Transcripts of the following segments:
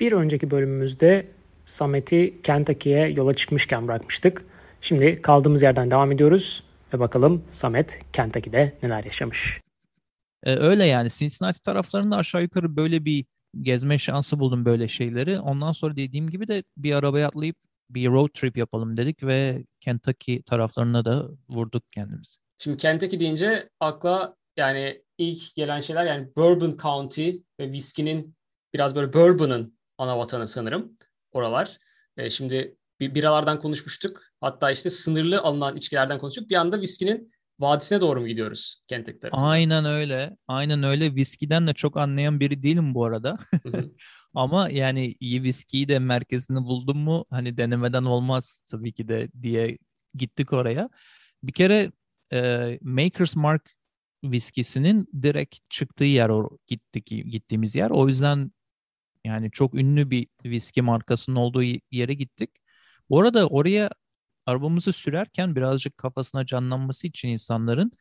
Bir önceki bölümümüzde Samet'i Kentucky'ye yola çıkmışken bırakmıştık. Şimdi kaldığımız yerden devam ediyoruz ve bakalım Samet Kentucky'de neler yaşamış. Ee, öyle yani Cincinnati taraflarında aşağı yukarı böyle bir gezme şansı buldum böyle şeyleri. Ondan sonra dediğim gibi de bir arabaya atlayıp bir road trip yapalım dedik ve Kentucky taraflarına da vurduk kendimizi. Şimdi Kentucky deyince akla yani ilk gelen şeyler yani Bourbon County ve viskinin biraz böyle bourbon'ın ana vatanı sanırım oralar. E, şimdi bir biralardan konuşmuştuk. Hatta işte sınırlı alınan içkilerden konuştuk. Bir anda viskinin vadisine doğru mu gidiyoruz Kentucky tarafında? Aynen öyle. Aynen öyle. Viskiden de çok anlayan biri değilim bu arada. Ama yani iyi viskiyi de merkezini buldum mu hani denemeden olmaz tabii ki de diye gittik oraya. Bir kere e, Maker's Mark viskisinin direkt çıktığı yer o gittik gittiğimiz yer. O yüzden yani çok ünlü bir viski markasının olduğu yere gittik. Bu arada oraya arabamızı sürerken birazcık kafasına canlanması için insanların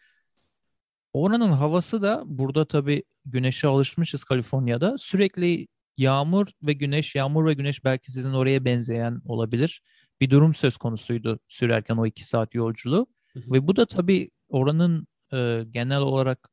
oranın havası da burada tabii güneşe alışmışız Kaliforniya'da. Sürekli yağmur ve güneş, yağmur ve güneş belki sizin oraya benzeyen olabilir. Bir durum söz konusuydu sürerken o iki saat yolculuğu. Hı hı. Ve bu da tabii oranın e, genel olarak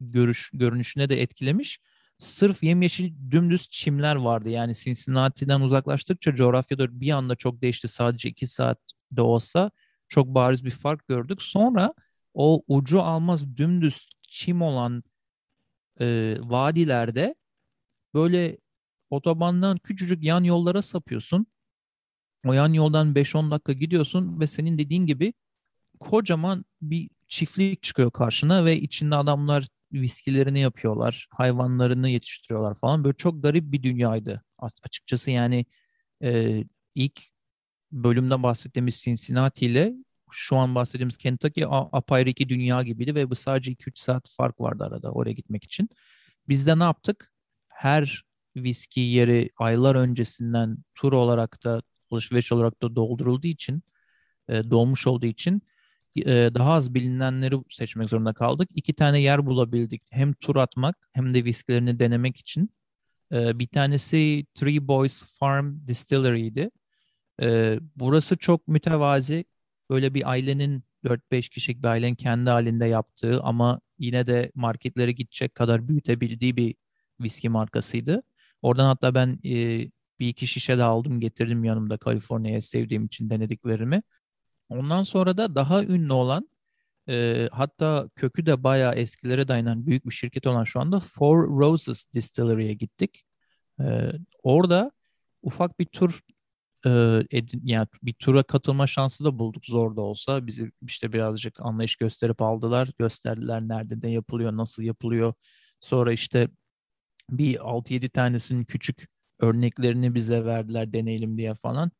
görüş görünüşüne de etkilemiş. Sırf yemyeşil dümdüz çimler vardı. Yani Cincinnati'den uzaklaştıkça coğrafyada bir anda çok değişti. Sadece iki saat de olsa çok bariz bir fark gördük. Sonra o ucu almaz dümdüz çim olan e, vadilerde böyle otobandan küçücük yan yollara sapıyorsun. O yan yoldan 5-10 dakika gidiyorsun ve senin dediğin gibi kocaman bir çiftlik çıkıyor karşına ve içinde adamlar viskilerini yapıyorlar, hayvanlarını yetiştiriyorlar falan. Böyle çok garip bir dünyaydı açıkçası yani e, ilk bölümde bahsettiğimiz Cincinnati ile şu an bahsettiğimiz Kentucky apayrı iki dünya gibiydi ve bu sadece 2-3 saat fark vardı arada oraya gitmek için. Biz de ne yaptık? Her viski yeri aylar öncesinden tur olarak da alışveriş olarak da doldurulduğu için e, dolmuş olduğu için e, daha az bilinenleri seçmek zorunda kaldık. İki tane yer bulabildik. Hem tur atmak hem de viskilerini denemek için. E, bir tanesi Three Boys Farm Distillery'ydi. E, burası çok mütevazi. Böyle bir ailenin 4-5 kişilik bir ailenin kendi halinde yaptığı ama yine de marketlere gidecek kadar büyütebildiği bir viski markasıydı. Oradan hatta ben e, bir iki şişe de aldım getirdim yanımda Kaliforniya'ya sevdiğim için denediklerimi. Ondan sonra da daha ünlü olan e, hatta kökü de bayağı eskilere dayanan büyük bir şirket olan şu anda Four Roses Distillery'e gittik. E, orada ufak bir tur e, edin, yani bir tura katılma şansı da bulduk zor da olsa. Bizi işte birazcık anlayış gösterip aldılar. Gösterdiler nerede ne yapılıyor, nasıl yapılıyor. Sonra işte bir 6-7 tanesinin küçük örneklerini bize verdiler deneyelim diye falan.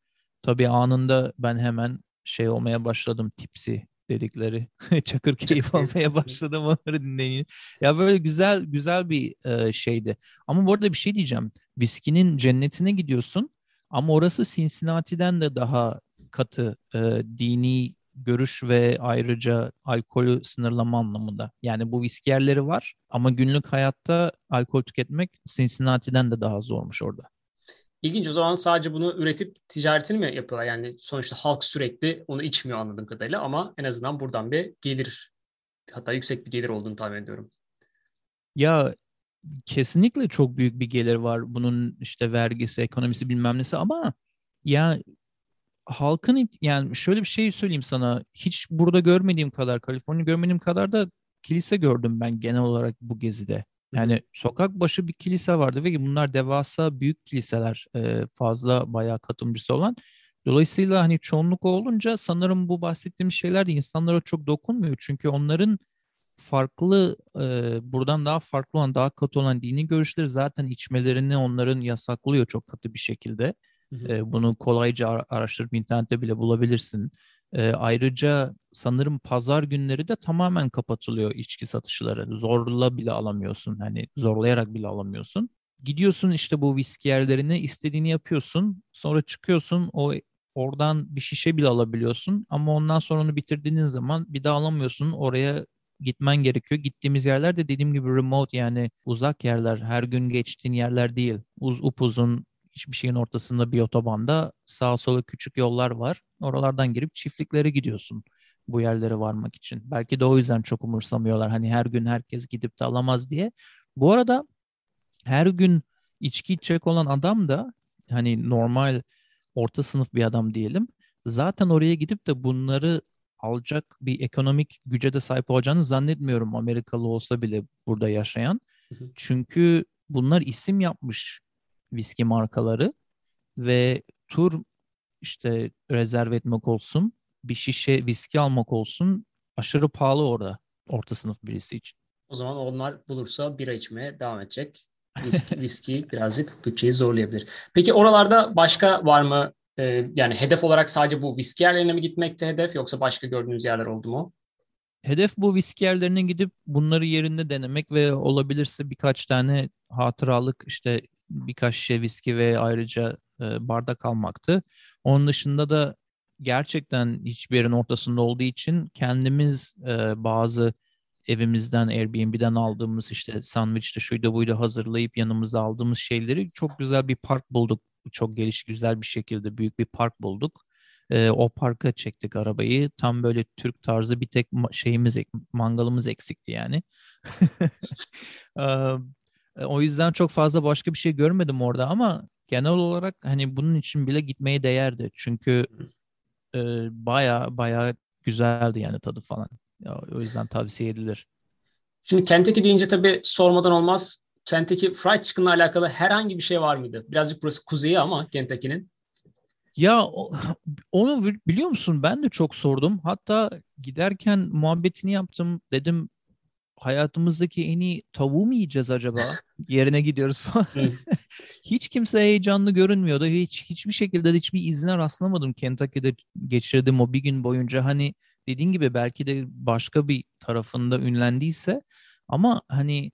Tabii anında ben hemen şey olmaya başladım tipsi dedikleri çakır keyif almaya başladım onları dinleyin. Ya böyle güzel güzel bir e, şeydi. Ama bu arada bir şey diyeceğim. Viskinin cennetine gidiyorsun ama orası Cincinnati'den de daha katı e, dini görüş ve ayrıca alkolü sınırlama anlamında. Yani bu viski yerleri var ama günlük hayatta alkol tüketmek Cincinnati'den de daha zormuş orada. İlginç o zaman sadece bunu üretip ticaretini mi yapıyorlar? Yani sonuçta halk sürekli onu içmiyor anladığım kadarıyla ama en azından buradan bir gelir hatta yüksek bir gelir olduğunu tahmin ediyorum. Ya kesinlikle çok büyük bir gelir var. Bunun işte vergisi, ekonomisi bilmem nesi ama ya halkın yani şöyle bir şey söyleyeyim sana. Hiç burada görmediğim kadar, Kaliforniya görmediğim kadar da kilise gördüm ben genel olarak bu gezide. Yani sokak başı bir kilise vardı ve bunlar devasa büyük kiliseler fazla bayağı katılımcısı olan. Dolayısıyla hani çoğunluk olunca sanırım bu bahsettiğim şeyler de insanlara çok dokunmuyor. Çünkü onların farklı buradan daha farklı olan daha katı olan dini görüşleri zaten içmelerini onların yasaklıyor çok katı bir şekilde. Hı hı. bunu kolayca araştırıp internette bile bulabilirsin. E, ayrıca sanırım pazar günleri de tamamen kapatılıyor içki satışları. Zorla bile alamıyorsun. Hani zorlayarak bile alamıyorsun. Gidiyorsun işte bu viski yerlerine istediğini yapıyorsun. Sonra çıkıyorsun o oradan bir şişe bile alabiliyorsun. Ama ondan sonra onu bitirdiğin zaman bir daha alamıyorsun. Oraya gitmen gerekiyor. Gittiğimiz yerler de dediğim gibi remote yani uzak yerler. Her gün geçtiğin yerler değil. Uz upuzun hiçbir şeyin ortasında bir otobanda sağa sola küçük yollar var. Oralardan girip çiftliklere gidiyorsun bu yerlere varmak için. Belki de o yüzden çok umursamıyorlar. Hani her gün herkes gidip de alamaz diye. Bu arada her gün içki içecek olan adam da hani normal orta sınıf bir adam diyelim. Zaten oraya gidip de bunları alacak bir ekonomik güce de sahip olacağını zannetmiyorum Amerikalı olsa bile burada yaşayan. Çünkü bunlar isim yapmış viski markaları ve tur işte rezerv etmek olsun, bir şişe viski almak olsun aşırı pahalı orada orta sınıf birisi için. O zaman onlar bulursa bira içmeye devam edecek. Viski, viski birazcık bütçeyi zorlayabilir. Peki oralarda başka var mı? Ee, yani hedef olarak sadece bu viski yerlerine mi gitmekte hedef yoksa başka gördüğünüz yerler oldu mu? Hedef bu viski yerlerine gidip bunları yerinde denemek ve olabilirse birkaç tane hatıralık işte birkaç şişe viski ve ayrıca e, bardak almaktı. Onun dışında da gerçekten hiçbir yerin ortasında olduğu için kendimiz e, bazı evimizden Airbnb'den aldığımız işte sandviçte şuydu buydu hazırlayıp yanımıza aldığımız şeyleri çok güzel bir park bulduk. Çok geliş güzel bir şekilde büyük bir park bulduk. E, o parka çektik arabayı. Tam böyle Türk tarzı bir tek şeyimiz mangalımız eksikti yani. o yüzden çok fazla başka bir şey görmedim orada ama genel olarak hani bunun için bile gitmeye değerdi. Çünkü e, baya baya güzeldi yani tadı falan. Ya, o yüzden tavsiye edilir. Şimdi Kentucky deyince tabii sormadan olmaz. Kentucky Fried Chicken'la alakalı herhangi bir şey var mıydı? Birazcık burası kuzeyi ama Kentucky'nin. Ya onu biliyor musun? Ben de çok sordum. Hatta giderken muhabbetini yaptım. Dedim hayatımızdaki en iyi tavuğu mu yiyeceğiz acaba? Yerine gidiyoruz falan. hiç kimse heyecanlı görünmüyordu. Hiç hiçbir şekilde de hiçbir izine rastlamadım Kentucky'de geçirdiğim o bir gün boyunca. Hani dediğin gibi belki de başka bir tarafında ünlendiyse ama hani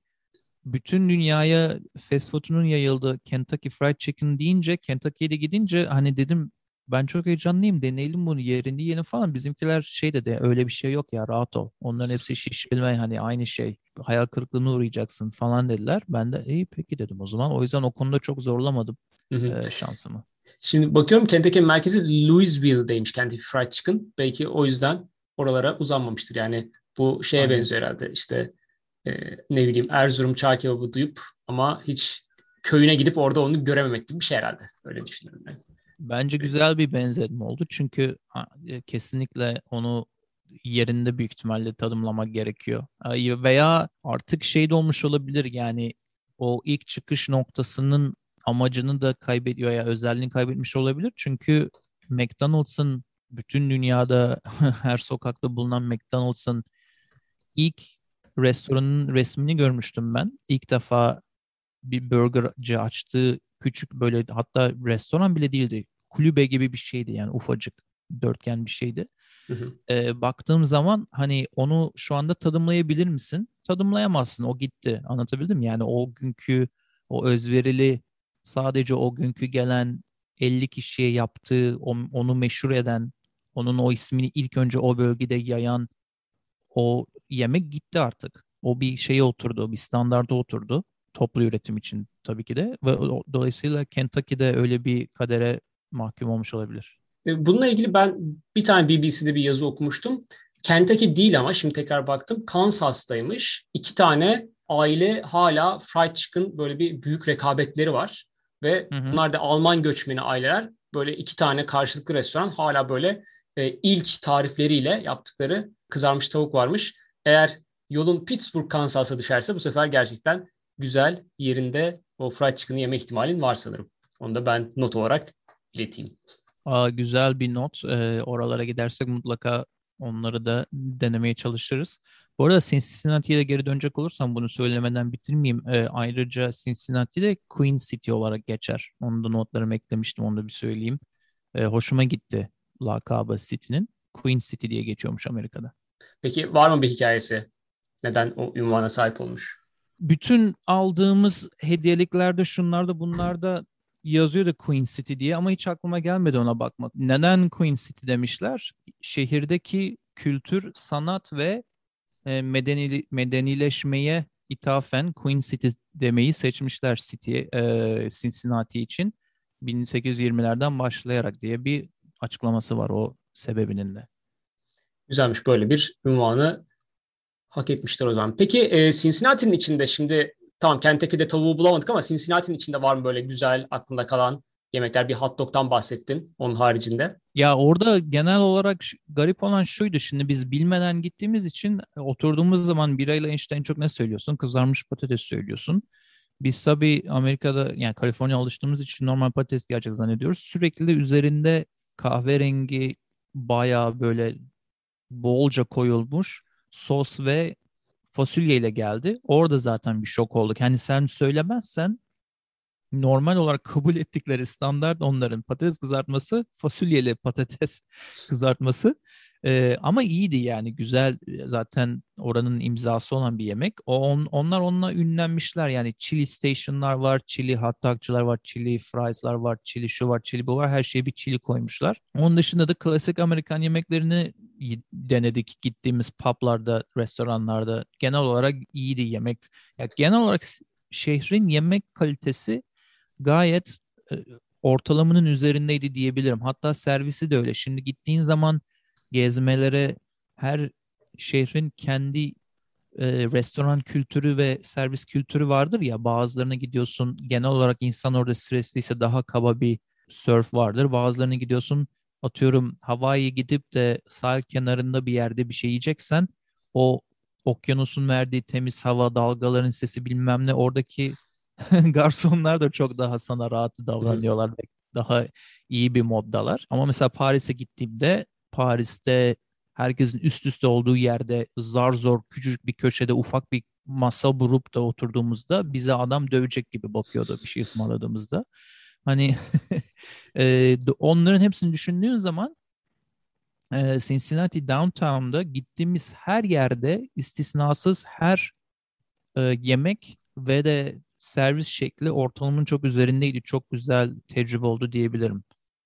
bütün dünyaya fast food'unun yayıldığı Kentucky Fried Chicken deyince Kentucky'ye de gidince hani dedim ben çok heyecanlıyım deneyelim bunu yerini yiyelim falan. Bizimkiler şey dedi öyle bir şey yok ya rahat ol. Onların hepsi şiş bilme hani aynı şey. Hayal kırıklığına uğrayacaksın falan dediler. Ben de iyi peki dedim o zaman. O yüzden o konuda çok zorlamadım E, şansımı. Şimdi bakıyorum Kentucky merkezi Louisville'deymiş Kentucky Fried Chicken. Belki o yüzden oralara uzanmamıştır. Yani bu şeye Aynen. benziyor herhalde işte e, ne bileyim Erzurum çağ kebabı duyup ama hiç köyüne gidip orada onu görememek gibi bir şey herhalde. Öyle düşünüyorum ben. Bence güzel bir benzetme oldu. Çünkü e, kesinlikle onu yerinde büyük ihtimalle tadımlamak gerekiyor. Veya artık şey de olmuş olabilir yani o ilk çıkış noktasının amacını da kaybediyor ya özelliğini kaybetmiş olabilir. Çünkü McDonald's'ın bütün dünyada her sokakta bulunan McDonald's'ın ilk restoranın resmini görmüştüm ben. İlk defa bir burgerci açtığı küçük böyle hatta restoran bile değildi. Kulübe gibi bir şeydi yani ufacık dörtgen bir şeydi. Hı hı. Ee, baktığım zaman hani onu şu anda tadımlayabilir misin? Tadımlayamazsın. O gitti. Anlatabildim Yani o günkü o özverili sadece o günkü gelen 50 kişiye yaptığı onu meşhur eden onun o ismini ilk önce o bölgede yayan o yemek gitti artık. O bir şeye oturdu, bir standarda oturdu. Toplu üretim için tabii ki de. Ve dolayısıyla Kentucky'de öyle bir kadere mahkum olmuş olabilir. E, bununla ilgili ben bir tane BBC'de bir yazı okumuştum. Kentucky değil ama şimdi tekrar baktım. Kansas'taymış. İki tane aile hala fried chicken böyle bir büyük rekabetleri var. Ve hı hı. bunlar da Alman göçmeni aileler. Böyle iki tane karşılıklı restoran hala böyle e, ilk tarifleriyle yaptıkları kızarmış tavuk varmış. Eğer yolun Pittsburgh, Kansas'a düşerse bu sefer gerçekten güzel yerinde o fried chicken'ı yeme ihtimalin var sanırım. Onu da ben not olarak ileteyim. Aa, güzel bir not. Ee, oralara gidersek mutlaka onları da denemeye çalışırız. Bu arada Cincinnati'ye geri dönecek olursam bunu söylemeden bitirmeyeyim. Ee, ayrıca Cincinnati de Queen City olarak geçer. Onu da notlarımı eklemiştim. Onu da bir söyleyeyim. Ee, hoşuma gitti lakabı City'nin. Queen City diye geçiyormuş Amerika'da. Peki var mı bir hikayesi? Neden o ünvana sahip olmuş? Bütün aldığımız hediyeliklerde şunlarda bunlarda yazıyordu Queen City diye ama hiç aklıma gelmedi ona bakmak. Neden Queen City demişler? Şehirdeki kültür, sanat ve e, medeni, medenileşmeye ithafen Queen City demeyi seçmişler City, e, Cincinnati için 1820'lerden başlayarak diye bir açıklaması var o sebebinin de. Güzelmiş böyle bir ünvanı hak etmişler o zaman. Peki e, Cincinnati'nin içinde şimdi tamam Kentucky'de tavuğu bulamadık ama Cincinnati'nin içinde var mı böyle güzel aklında kalan yemekler? Bir hot dog'dan bahsettin onun haricinde. Ya orada genel olarak garip olan şuydu. Şimdi biz bilmeden gittiğimiz için e, oturduğumuz zaman birayla işte en çok ne söylüyorsun? Kızarmış patates söylüyorsun. Biz tabii Amerika'da yani Kaliforniya alıştığımız için normal patates gerçek zannediyoruz. Sürekli de üzerinde kahverengi bayağı böyle bolca koyulmuş sos ve fasulyeyle geldi. Orada zaten bir şok olduk. Hani sen söylemezsen normal olarak kabul ettikleri standart onların patates kızartması, fasulyeli patates kızartması. Ee, ama iyiydi yani güzel zaten oranın imzası olan bir yemek. O, on, onlar onunla ünlenmişler yani chili stationlar var, chili hot dogçılar var, chili fries'lar var, chili şu var, chili bu var. Her şeye bir chili koymuşlar. Onun dışında da klasik Amerikan yemeklerini denedik gittiğimiz publarda, restoranlarda. Genel olarak iyiydi yemek. Yani genel olarak şehrin yemek kalitesi gayet e, ortalamanın üzerindeydi diyebilirim. Hatta servisi de öyle. Şimdi gittiğin zaman gezmelere her şehrin kendi e, restoran kültürü ve servis kültürü vardır ya bazılarına gidiyorsun genel olarak insan orada stresliyse daha kaba bir surf vardır. Bazılarına gidiyorsun atıyorum Hawaii'ye gidip de sahil kenarında bir yerde bir şey yiyeceksen o okyanusun verdiği temiz hava, dalgaların sesi bilmem ne oradaki garsonlar da çok daha sana rahat davranıyorlar daha iyi bir moddalar. Ama mesela Paris'e gittiğimde Paris'te herkesin üst üste olduğu yerde zar zor küçücük bir köşede ufak bir masa vurup da oturduğumuzda bize adam dövecek gibi bakıyordu bir şey ısmarladığımızda. Hani e, onların hepsini düşündüğün zaman e, Cincinnati downtown'da gittiğimiz her yerde istisnasız her e, yemek ve de servis şekli ortalamanın çok üzerindeydi. Çok güzel tecrübe oldu diyebilirim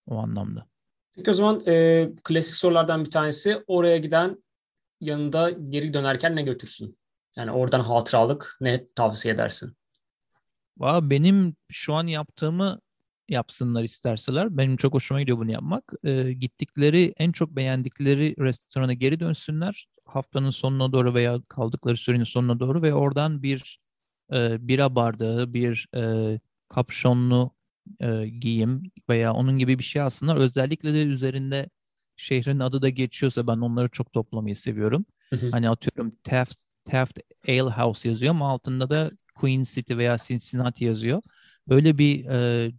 o anlamda. Peki o zaman e, klasik sorulardan bir tanesi oraya giden yanında geri dönerken ne götürsün? Yani oradan hatıralık ne tavsiye edersin? Valla benim şu an yaptığımı yapsınlar isterseler. Benim çok hoşuma gidiyor bunu yapmak. E, gittikleri, en çok beğendikleri restorana geri dönsünler. Haftanın sonuna doğru veya kaldıkları sürenin sonuna doğru ve oradan bir e, bira bardağı, bir e, kapşonlu e, giyim veya onun gibi bir şey aslında özellikle de üzerinde şehrin adı da geçiyorsa ben onları çok toplamayı seviyorum. Hı hı. Hani atıyorum Taft, Taft Ale House yazıyor ama altında da Queen City veya Cincinnati yazıyor. Böyle bir e,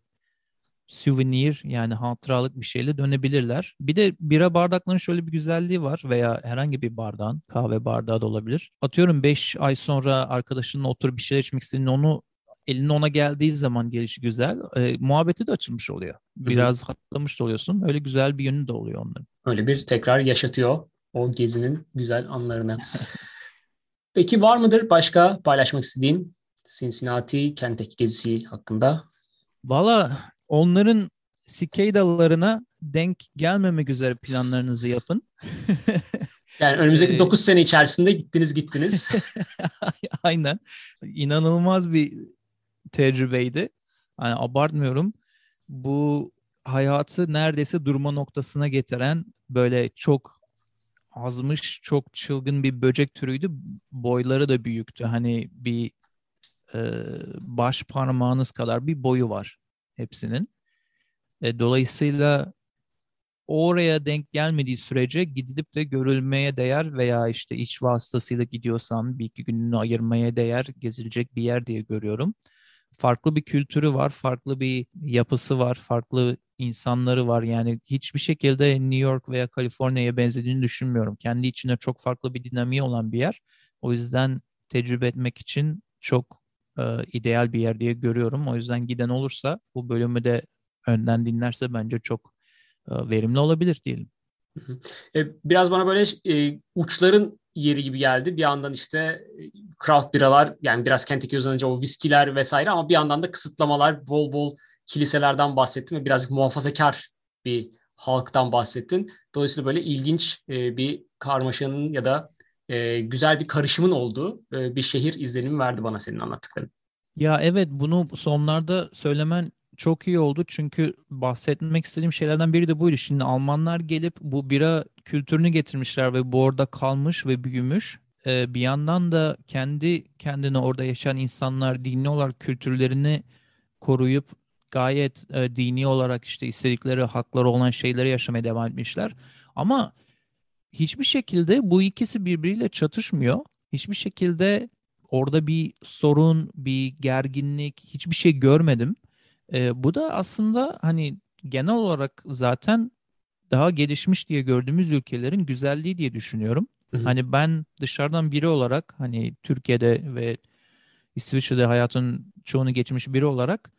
souvenir yani hatıralık bir şeyle dönebilirler. Bir de bira bardaklarının şöyle bir güzelliği var veya herhangi bir bardağın kahve bardağı da olabilir. Atıyorum 5 ay sonra arkadaşınla oturup bir şeyler içmek istediğinde onu elinin ona geldiği zaman gelişi güzel. E, muhabbeti de açılmış oluyor. Biraz Hı-hı. hatırlamış da oluyorsun. Öyle güzel bir yönü de oluyor onların. Öyle bir tekrar yaşatıyor o gezinin güzel anlarını. Peki var mıdır başka paylaşmak istediğin Cincinnati Kentucky gezisi hakkında? Valla onların sikeydalarına denk gelmemek üzere planlarınızı yapın. Yani önümüzdeki 9 sene içerisinde gittiniz gittiniz. Aynen. İnanılmaz bir tecrübeydi. Yani abartmıyorum. Bu hayatı neredeyse durma noktasına getiren böyle çok azmış, çok çılgın bir böcek türüydü. Boyları da büyüktü. Hani bir e, baş parmağınız kadar bir boyu var hepsinin. E, dolayısıyla oraya denk gelmediği sürece gidilip de görülmeye değer veya işte iç vasıtasıyla gidiyorsam bir iki gününü ayırmaya değer gezilecek bir yer diye görüyorum farklı bir kültürü var, farklı bir yapısı var, farklı insanları var. Yani hiçbir şekilde New York veya Kaliforniya'ya benzediğini düşünmüyorum. Kendi içinde çok farklı bir dinamiği olan bir yer. O yüzden tecrübe etmek için çok e, ideal bir yer diye görüyorum. O yüzden giden olursa bu bölümü de önden dinlerse bence çok e, verimli olabilir diyelim. E, biraz bana böyle e, uçların yeri gibi geldi. Bir yandan işte e, craft biralar yani biraz Kentucky uzanınca o viskiler vesaire ama bir yandan da kısıtlamalar bol bol kiliselerden bahsettim ve birazcık muhafazakar bir halktan bahsettin. Dolayısıyla böyle ilginç e, bir karmaşanın ya da e, güzel bir karışımın olduğu bir şehir izlenimi verdi bana senin anlattıkların. Ya evet bunu sonlarda söylemen çok iyi oldu çünkü bahsetmek istediğim şeylerden biri de buydu. Şimdi Almanlar gelip bu bira kültürünü getirmişler ve bu orada kalmış ve büyümüş. Ee, bir yandan da kendi kendine orada yaşayan insanlar dini olarak kültürlerini koruyup gayet e, dini olarak işte istedikleri hakları olan şeyleri yaşamaya devam etmişler. Ama hiçbir şekilde bu ikisi birbiriyle çatışmıyor. Hiçbir şekilde orada bir sorun, bir gerginlik, hiçbir şey görmedim. E, bu da aslında hani genel olarak zaten daha gelişmiş diye gördüğümüz ülkelerin güzelliği diye düşünüyorum. Hı hı. Hani ben dışarıdan biri olarak hani Türkiye'de ve İsviçre'de hayatın çoğunu geçmiş biri olarak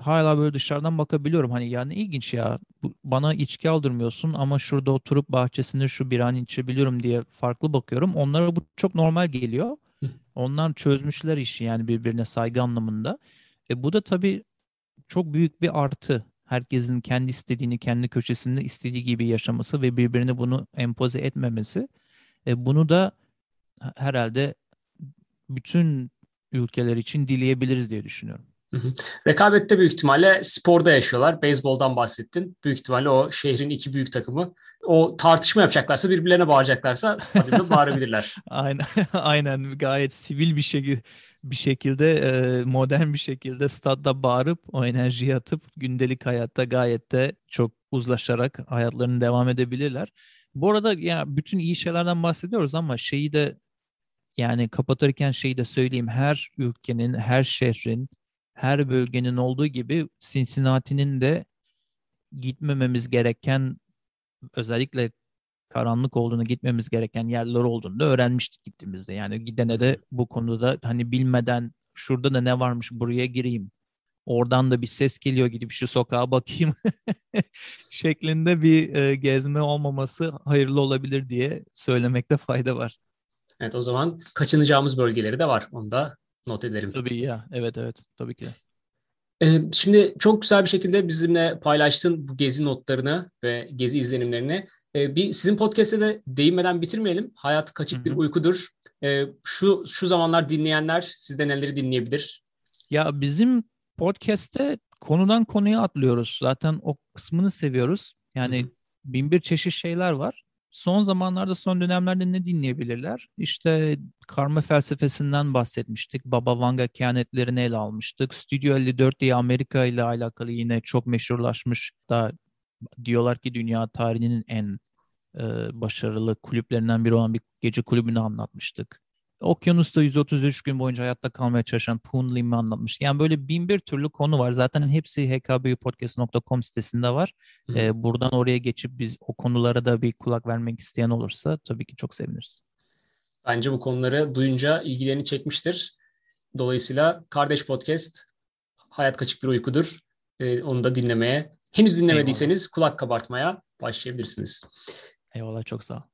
hala böyle dışarıdan bakabiliyorum. Hani ya ne ilginç ya. Bana içki aldırmıyorsun ama şurada oturup bahçesinde şu bir an içebiliyorum diye farklı bakıyorum. Onlara bu çok normal geliyor. Onlar çözmüşler işi yani birbirine saygı anlamında. E bu da tabii çok büyük bir artı. Herkesin kendi istediğini kendi köşesinde istediği gibi yaşaması ve birbirine bunu empoze etmemesi. E bunu da herhalde bütün ülkeler için dileyebiliriz diye düşünüyorum. Rekabette büyük ihtimalle sporda yaşıyorlar. Beyzboldan bahsettin. Büyük ihtimalle o şehrin iki büyük takımı o tartışma yapacaklarsa birbirlerine bağıracaklarsa stadyumda bağırabilirler. aynen, aynen gayet sivil bir şekilde bir şekilde e, modern bir şekilde stadda bağırıp o enerjiyi atıp gündelik hayatta gayet de çok uzlaşarak hayatlarını devam edebilirler. Bu arada ya bütün iyi şeylerden bahsediyoruz ama şeyi de yani kapatırken şeyi de söyleyeyim. Her ülkenin, her şehrin her bölgenin olduğu gibi Cincinnati'nin de gitmememiz gereken özellikle karanlık olduğunu gitmemiz gereken yerler olduğunu da öğrenmiştik gittiğimizde. Yani gidene de bu konuda hani bilmeden şurada da ne varmış buraya gireyim. Oradan da bir ses geliyor gidip şu sokağa bakayım şeklinde bir e, gezme olmaması hayırlı olabilir diye söylemekte fayda var. Evet o zaman kaçınacağımız bölgeleri de var. Onu da not edelim. Tabii ya. Evet evet. Tabii ki. Ee, şimdi çok güzel bir şekilde bizimle paylaştın bu gezi notlarını ve gezi izlenimlerini. Ee, bir sizin podcast'te de değinmeden bitirmeyelim. Hayat kaçık Hı-hı. bir uykudur. Ee, şu şu zamanlar dinleyenler sizde neleri dinleyebilir? Ya bizim podcast'te konudan konuya atlıyoruz. Zaten o kısmını seviyoruz. Yani Hı-hı. bin bir çeşit şeyler var son zamanlarda, son dönemlerde ne dinleyebilirler? İşte karma felsefesinden bahsetmiştik. Baba Vanga kehanetlerini ele almıştık. Studio 54 diye Amerika ile alakalı yine çok meşhurlaşmış da diyorlar ki dünya tarihinin en e, başarılı kulüplerinden biri olan bir gece kulübünü anlatmıştık. Okyanusta 133 gün boyunca hayatta kalmaya çalışan Poon Lim'i anlatmış. Yani böyle bin bir türlü konu var. Zaten hepsi hkbpodcast.com sitesinde var. Ee, buradan oraya geçip biz o konulara da bir kulak vermek isteyen olursa tabii ki çok seviniriz. Bence bu konuları duyunca ilgilerini çekmiştir. Dolayısıyla Kardeş Podcast Hayat Kaçık Bir Uykudur. Ee, onu da dinlemeye, henüz dinlemediyseniz Eyvallah. kulak kabartmaya başlayabilirsiniz. Eyvallah çok sağ ol.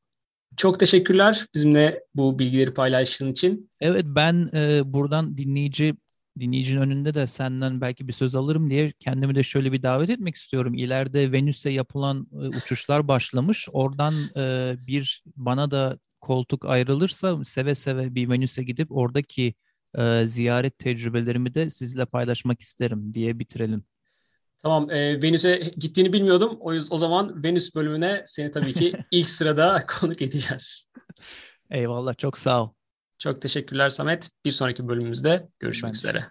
Çok teşekkürler bizimle bu bilgileri paylaştığın için. Evet ben e, buradan dinleyici dinleyicinin önünde de senden belki bir söz alırım diye kendimi de şöyle bir davet etmek istiyorum. İleride Venüs'e yapılan e, uçuşlar başlamış. Oradan e, bir bana da koltuk ayrılırsa seve seve bir Venüs'e gidip oradaki e, ziyaret tecrübelerimi de sizle paylaşmak isterim diye bitirelim. Tamam, e, Venüs'e gittiğini bilmiyordum. O, o zaman Venüs bölümüne seni tabii ki ilk sırada konuk edeceğiz. Eyvallah, çok sağ ol. Çok teşekkürler Samet. Bir sonraki bölümümüzde görüşmek ben üzere.